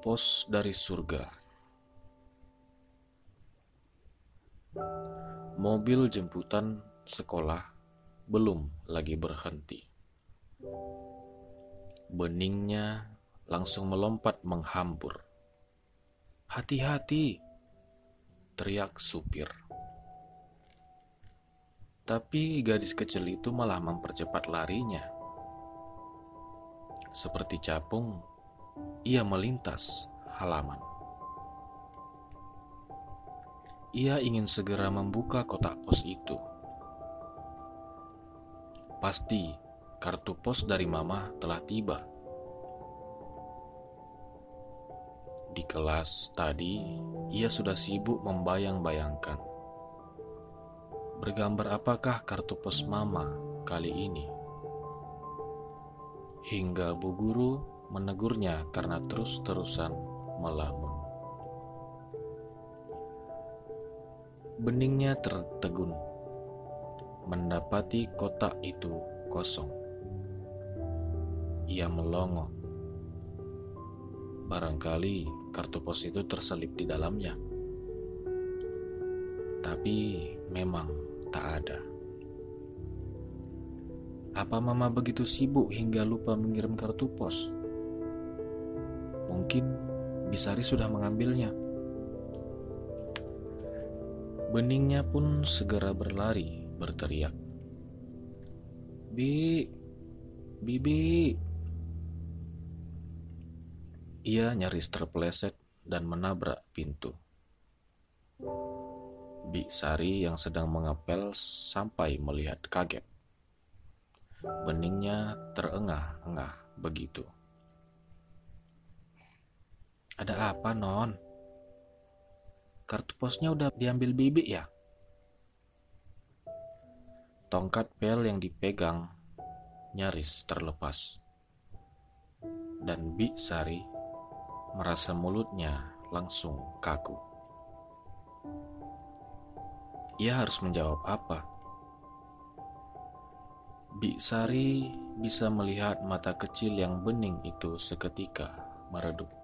Pos dari surga. Mobil jemputan sekolah belum lagi berhenti. Beningnya langsung melompat menghambur. Hati-hati, teriak supir. Tapi gadis kecil itu malah mempercepat larinya. Seperti capung, ia melintas halaman. Ia ingin segera membuka kotak pos itu. Pasti kartu pos dari Mama telah tiba. Di kelas tadi, ia sudah sibuk membayang-bayangkan. Bergambar apakah kartu pos Mama kali ini? Hingga Bu Guru menegurnya karena terus-terusan melamun. Beningnya tertegun, mendapati kotak itu kosong. Ia melongo. Barangkali kartu pos itu terselip di dalamnya. Tapi memang tak ada. Apa mama begitu sibuk hingga lupa mengirim kartu pos? Mungkin Bisari sudah mengambilnya. Beningnya pun segera berlari, berteriak. Bi, Bibi. Ia nyaris terpeleset dan menabrak pintu. Bi Sari yang sedang mengepel sampai melihat kaget. Beningnya terengah-engah begitu. Ada apa, Non? Kartu posnya udah diambil bibi ya? Tongkat pel yang dipegang nyaris terlepas. Dan Bi Sari merasa mulutnya langsung kaku. Ia harus menjawab apa? Bi Sari bisa melihat mata kecil yang bening itu seketika meredup.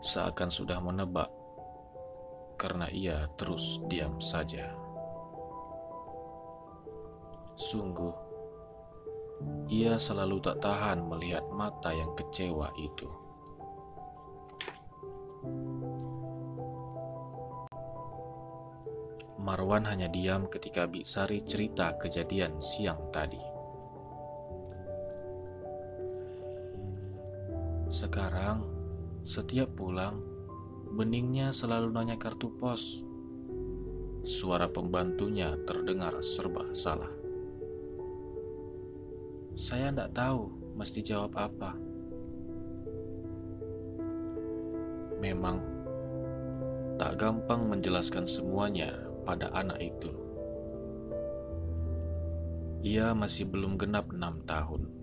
Seakan sudah menebak karena ia terus diam saja. Sungguh, ia selalu tak tahan melihat mata yang kecewa itu. Marwan hanya diam ketika Biksari cerita kejadian siang tadi. Setiap pulang, beningnya selalu nanya kartu pos. Suara pembantunya terdengar serba salah. Saya tidak tahu mesti jawab apa. Memang tak gampang menjelaskan semuanya pada anak itu. Ia masih belum genap enam tahun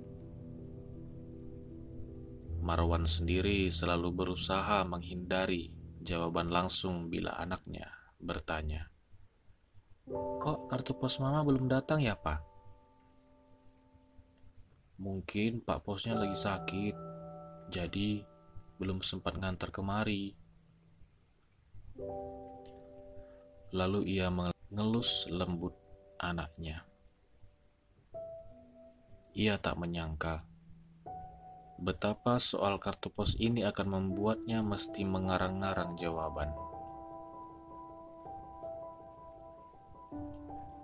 Marwan sendiri selalu berusaha menghindari jawaban langsung bila anaknya bertanya. Kok kartu pos mama belum datang ya pak? Mungkin pak posnya lagi sakit, jadi belum sempat ngantar kemari. Lalu ia mengelus lembut anaknya. Ia tak menyangka betapa soal kartu pos ini akan membuatnya mesti mengarang-ngarang jawaban.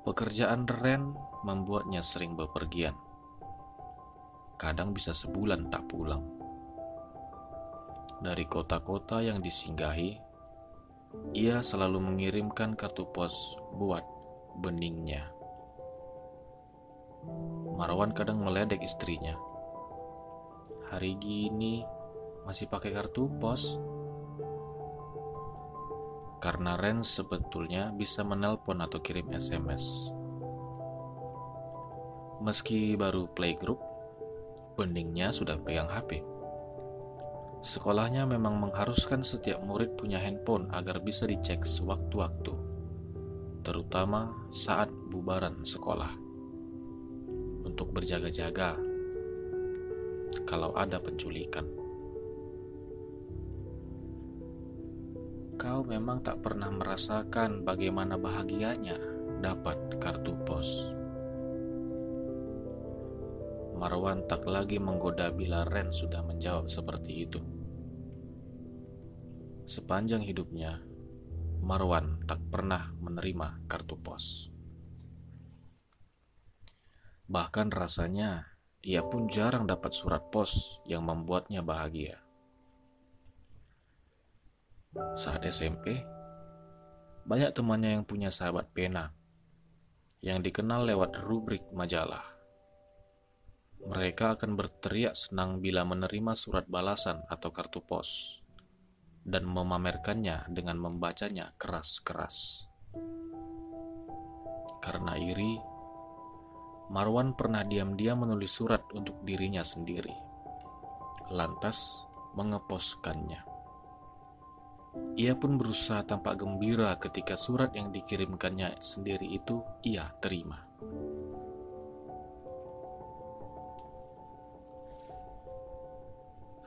Pekerjaan Ren membuatnya sering bepergian. Kadang bisa sebulan tak pulang. Dari kota-kota yang disinggahi, ia selalu mengirimkan kartu pos buat beningnya. Marwan kadang meledek istrinya hari gini masih pakai kartu pos? Karena Ren sebetulnya bisa menelpon atau kirim SMS. Meski baru playgroup, beningnya sudah pegang HP. Sekolahnya memang mengharuskan setiap murid punya handphone agar bisa dicek sewaktu-waktu, terutama saat bubaran sekolah. Untuk berjaga-jaga kalau ada penculikan. Kau memang tak pernah merasakan bagaimana bahagianya dapat kartu pos. Marwan tak lagi menggoda bila Ren sudah menjawab seperti itu. Sepanjang hidupnya, Marwan tak pernah menerima kartu pos. Bahkan rasanya ia pun jarang dapat surat pos yang membuatnya bahagia. Saat SMP, banyak temannya yang punya sahabat pena yang dikenal lewat rubrik majalah. Mereka akan berteriak senang bila menerima surat balasan atau kartu pos dan memamerkannya dengan membacanya keras-keras. Karena iri, Marwan pernah diam-diam menulis surat untuk dirinya sendiri, lantas mengeposkannya. Ia pun berusaha tampak gembira ketika surat yang dikirimkannya sendiri itu ia terima.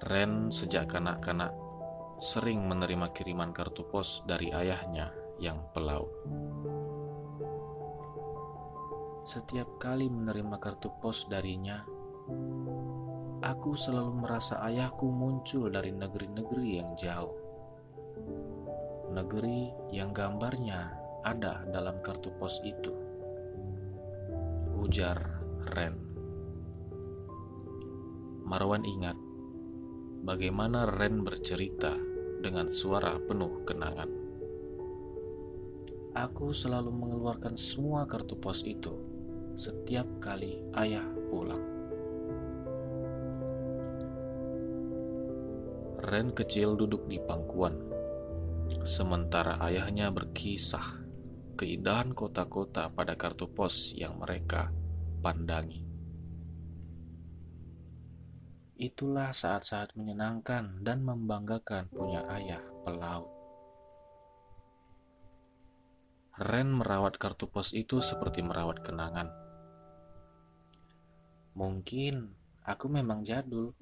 Ren sejak kanak-kanak sering menerima kiriman kartu pos dari ayahnya yang pelaut. Setiap kali menerima kartu pos darinya, aku selalu merasa ayahku muncul dari negeri-negeri yang jauh. Negeri yang gambarnya ada dalam kartu pos itu. Ujar Ren. Marwan ingat bagaimana Ren bercerita dengan suara penuh kenangan. Aku selalu mengeluarkan semua kartu pos itu setiap kali ayah pulang. Ren kecil duduk di pangkuan, sementara ayahnya berkisah keindahan kota-kota pada kartu pos yang mereka pandangi. Itulah saat-saat menyenangkan dan membanggakan punya ayah pelaut. Ren merawat kartu pos itu seperti merawat kenangan. Mungkin aku memang jadul.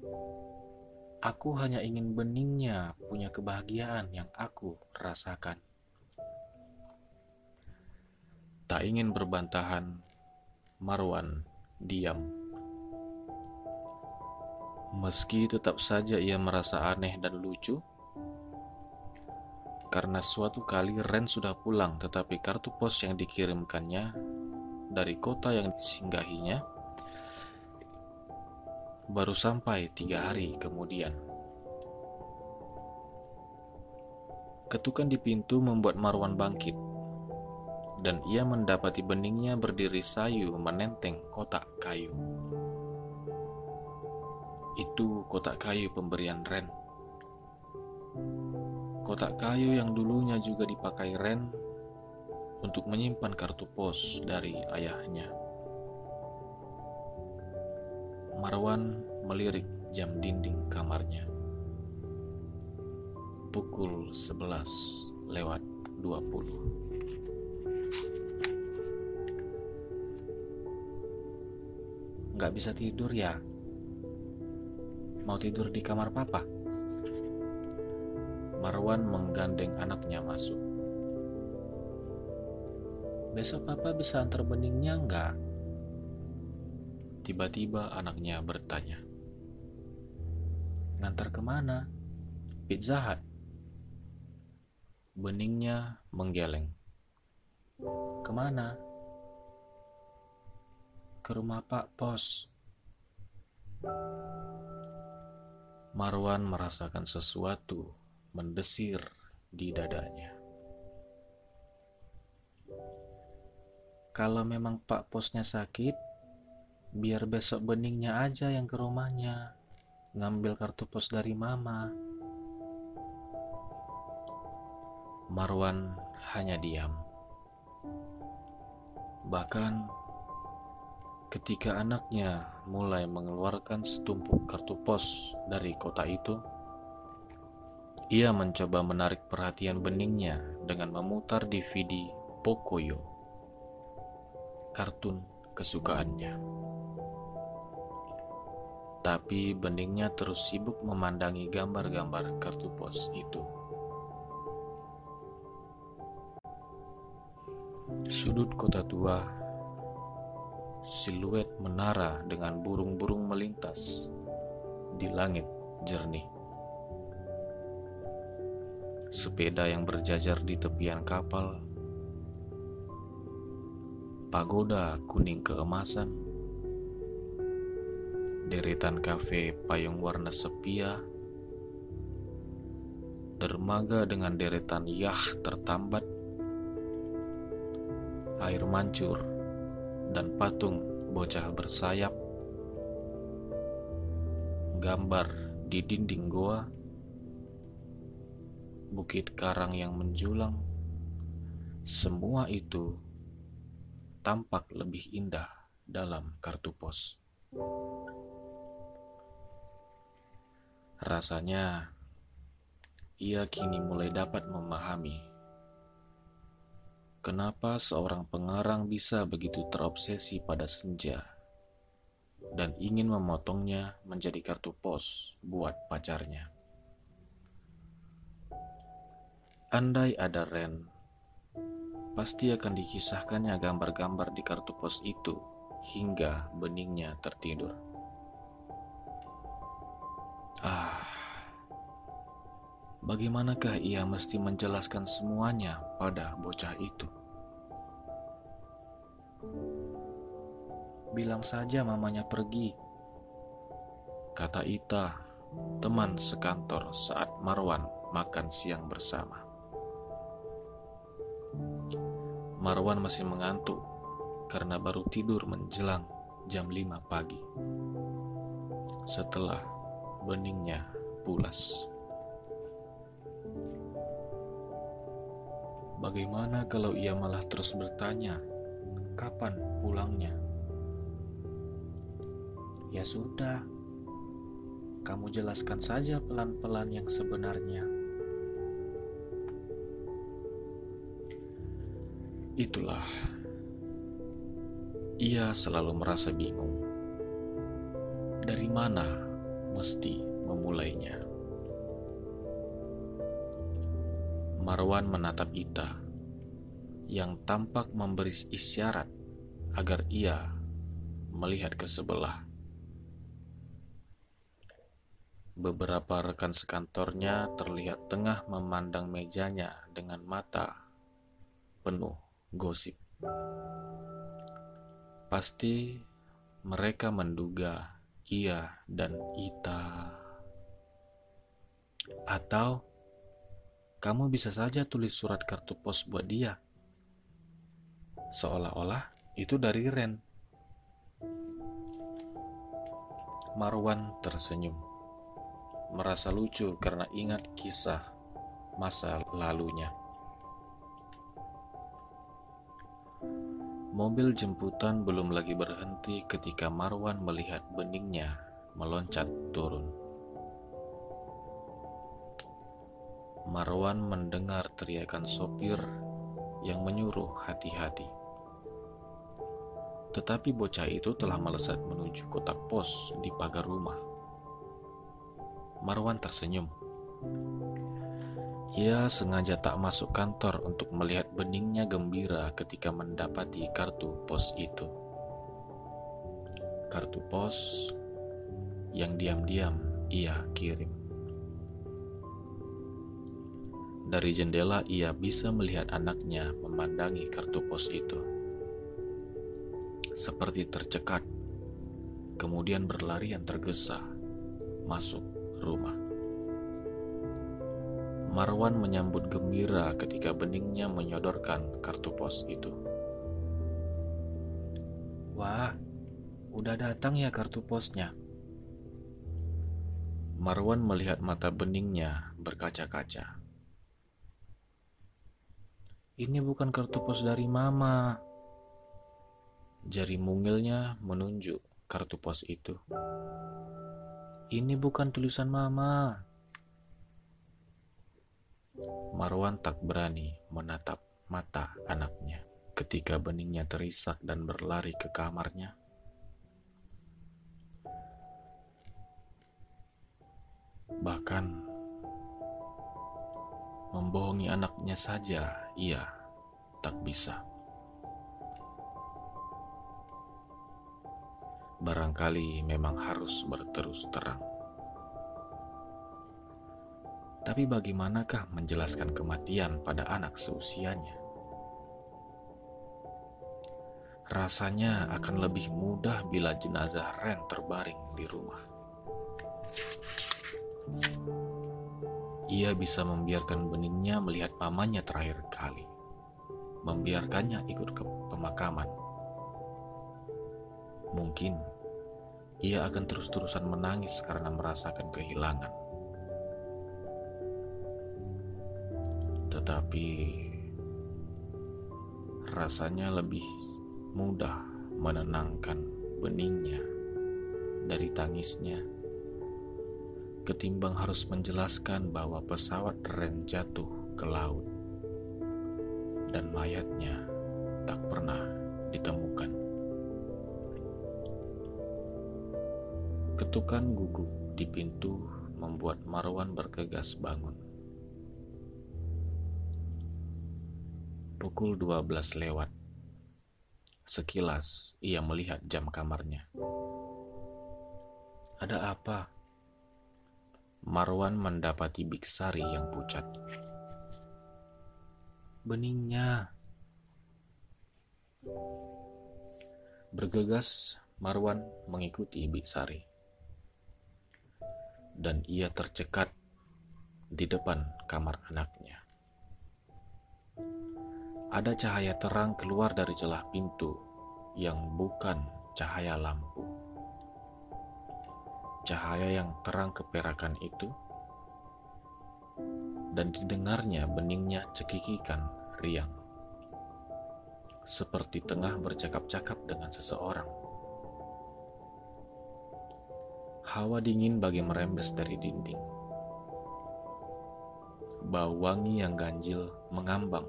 Aku hanya ingin beningnya punya kebahagiaan yang aku rasakan. Tak ingin berbantahan, Marwan diam. Meski tetap saja ia merasa aneh dan lucu, karena suatu kali Ren sudah pulang tetapi kartu pos yang dikirimkannya dari kota yang disinggahinya baru sampai tiga hari kemudian. Ketukan di pintu membuat Marwan bangkit, dan ia mendapati beningnya berdiri sayu menenteng kotak kayu. Itu kotak kayu pemberian Ren. Kotak kayu yang dulunya juga dipakai Ren untuk menyimpan kartu pos dari ayahnya. Marwan melirik jam dinding kamarnya. Pukul 11 lewat 20. Gak bisa tidur ya? Mau tidur di kamar papa? Marwan menggandeng anaknya masuk. Besok papa bisa antar beningnya enggak? Tiba-tiba anaknya bertanya. Ngantar ke mana? Pizza Hut. Beningnya menggeleng. Ke mana? Ke rumah Pak Pos. Marwan merasakan sesuatu mendesir di dadanya. Kalau memang Pak Posnya sakit, biar besok beningnya aja yang ke rumahnya, ngambil kartu pos dari Mama. Marwan hanya diam. Bahkan Ketika anaknya mulai mengeluarkan setumpuk kartu pos dari kota itu, ia mencoba menarik perhatian beningnya dengan memutar DVD Pocoyo, kartun kesukaannya. Tetapi beningnya terus sibuk memandangi gambar-gambar kartu pos itu. Sudut kota tua, siluet menara dengan burung-burung melintas di langit jernih. Sepeda yang berjajar di tepian kapal, pagoda kuning keemasan, deretan kafe payung warna sepia, dermaga dengan deretan yah tertambat, air mancur, dan patung bocah bersayap, gambar di dinding goa, bukit karang yang menjulang, semua itu tampak lebih indah dalam kartu pos. Rasanya ia kini mulai dapat memahami kenapa seorang pengarang bisa begitu terobsesi pada senja dan ingin memotongnya menjadi kartu pos buat pacarnya. Andai ada Ren, pasti akan dikisahkannya gambar-gambar di kartu pos itu hingga beningnya tertidur. Ah, bagaimanakah ia mesti menjelaskan semuanya pada bocah itu? Bilang saja mamanya pergi, kata Ita, teman sekantor saat Marwan makan siang bersama. Marwan masih mengantuk karena baru tidur menjelang jam 5 pagi. Setelah beningnya pulas. Bagaimana kalau ia malah terus bertanya, kapan pulangnya? Ya sudah, kamu jelaskan saja pelan-pelan yang sebenarnya. Itulah, ia selalu merasa bingung. Dari mana mesti memulainya. Marwan menatap Ita yang tampak memberi isyarat agar ia melihat ke sebelah. Beberapa rekan sekantornya terlihat tengah memandang mejanya dengan mata penuh gosip. Pasti mereka menduga ia dan Ita. Atau kamu bisa saja tulis surat kartu pos buat dia. Seolah-olah itu dari Ren. Marwan tersenyum. Merasa lucu karena ingat kisah masa lalunya. Mobil jemputan belum lagi berhenti ketika Marwan melihat beningnya meloncat turun. Marwan mendengar teriakan sopir yang menyuruh hati-hati. Tetapi bocah itu telah melesat menuju kotak pos di pagar rumah. Marwan tersenyum ia sengaja tak masuk kantor untuk melihat beningnya gembira ketika mendapati kartu pos itu. Kartu pos yang diam-diam ia kirim. Dari jendela ia bisa melihat anaknya memandangi kartu pos itu. Seperti tercekat, kemudian berlarian tergesa masuk rumah. Marwan menyambut gembira ketika beningnya menyodorkan kartu pos itu. Wah, udah datang ya kartu posnya. Marwan melihat mata beningnya berkaca-kaca. Ini bukan kartu pos dari mama. Jari mungilnya menunjuk kartu pos itu. Ini bukan tulisan mama. Marwan tak berani menatap mata anaknya ketika beningnya terisak dan berlari ke kamarnya. Bahkan membohongi anaknya saja ia tak bisa. Barangkali memang harus berterus terang. Tapi bagaimanakah menjelaskan kematian pada anak seusianya? Rasanya akan lebih mudah bila jenazah Ren terbaring di rumah. Ia bisa membiarkan beningnya melihat pamannya terakhir kali, membiarkannya ikut ke pemakaman. Mungkin ia akan terus-terusan menangis karena merasakan kehilangan. Tetapi rasanya lebih mudah menenangkan beningnya dari tangisnya ketimbang harus menjelaskan bahwa pesawat Ren jatuh ke laut dan mayatnya tak pernah ditemukan. Ketukan gugup di pintu membuat Marwan bergegas bangun. Pukul 12 lewat. Sekilas ia melihat jam kamarnya. Ada apa? Marwan mendapati Biksari yang pucat. Beningnya. Bergegas, Marwan mengikuti Biksari. Dan ia tercekat di depan kamar anaknya. Ada cahaya terang keluar dari celah pintu yang bukan cahaya lampu. Cahaya yang terang keperakan itu dan didengarnya beningnya cekikikan riang. Seperti tengah bercakap-cakap dengan seseorang. Hawa dingin bagi merembes dari dinding. Bau wangi yang ganjil mengambang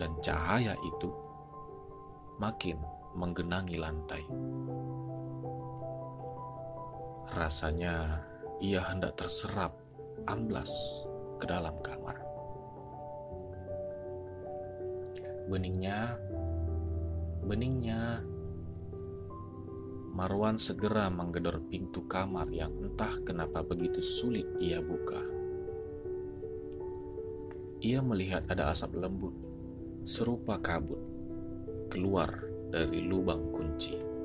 dan cahaya itu makin menggenangi lantai. Rasanya ia hendak terserap amblas ke dalam kamar. Beningnya, beningnya, Marwan segera menggedor pintu kamar yang entah kenapa begitu sulit ia buka. Ia melihat ada asap lembut serupa kabut keluar dari lubang kunci.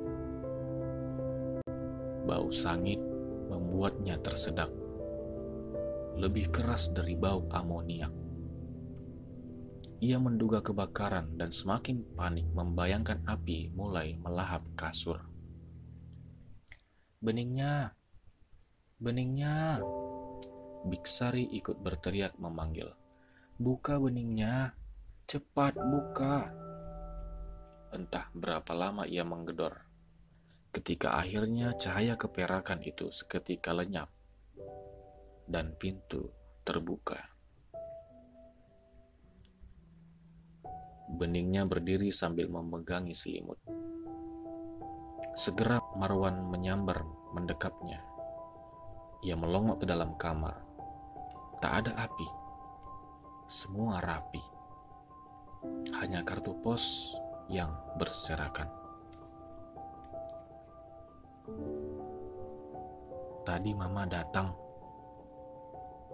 Bau sangit membuatnya tersedak, lebih keras dari bau amoniak. Ia menduga kebakaran dan semakin panik membayangkan api mulai melahap kasur. Beningnya, beningnya. Biksari ikut berteriak memanggil. Buka beningnya. Cepat buka. Entah berapa lama ia menggedor. Ketika akhirnya cahaya keperakan itu seketika lenyap dan pintu terbuka. Beningnya berdiri sambil memegangi selimut. Segera Marwan menyambar mendekapnya. Ia melongok ke dalam kamar. Tak ada api. Semua rapi hanya kartu pos yang berserakan. Tadi mama datang.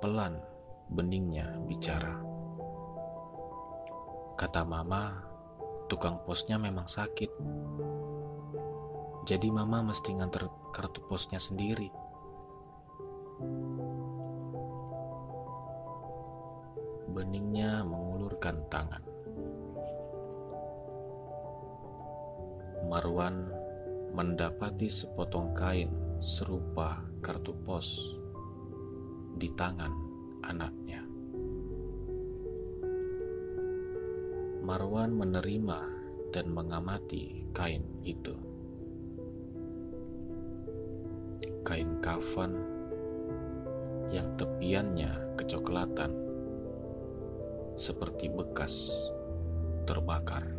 Pelan beningnya bicara. Kata mama, tukang posnya memang sakit. Jadi mama mesti nganter kartu posnya sendiri. Beningnya mengulurkan tangan. Marwan mendapati sepotong kain serupa kartu pos di tangan anaknya. Marwan menerima dan mengamati kain itu. Kain kafan yang tepiannya kecoklatan seperti bekas terbakar.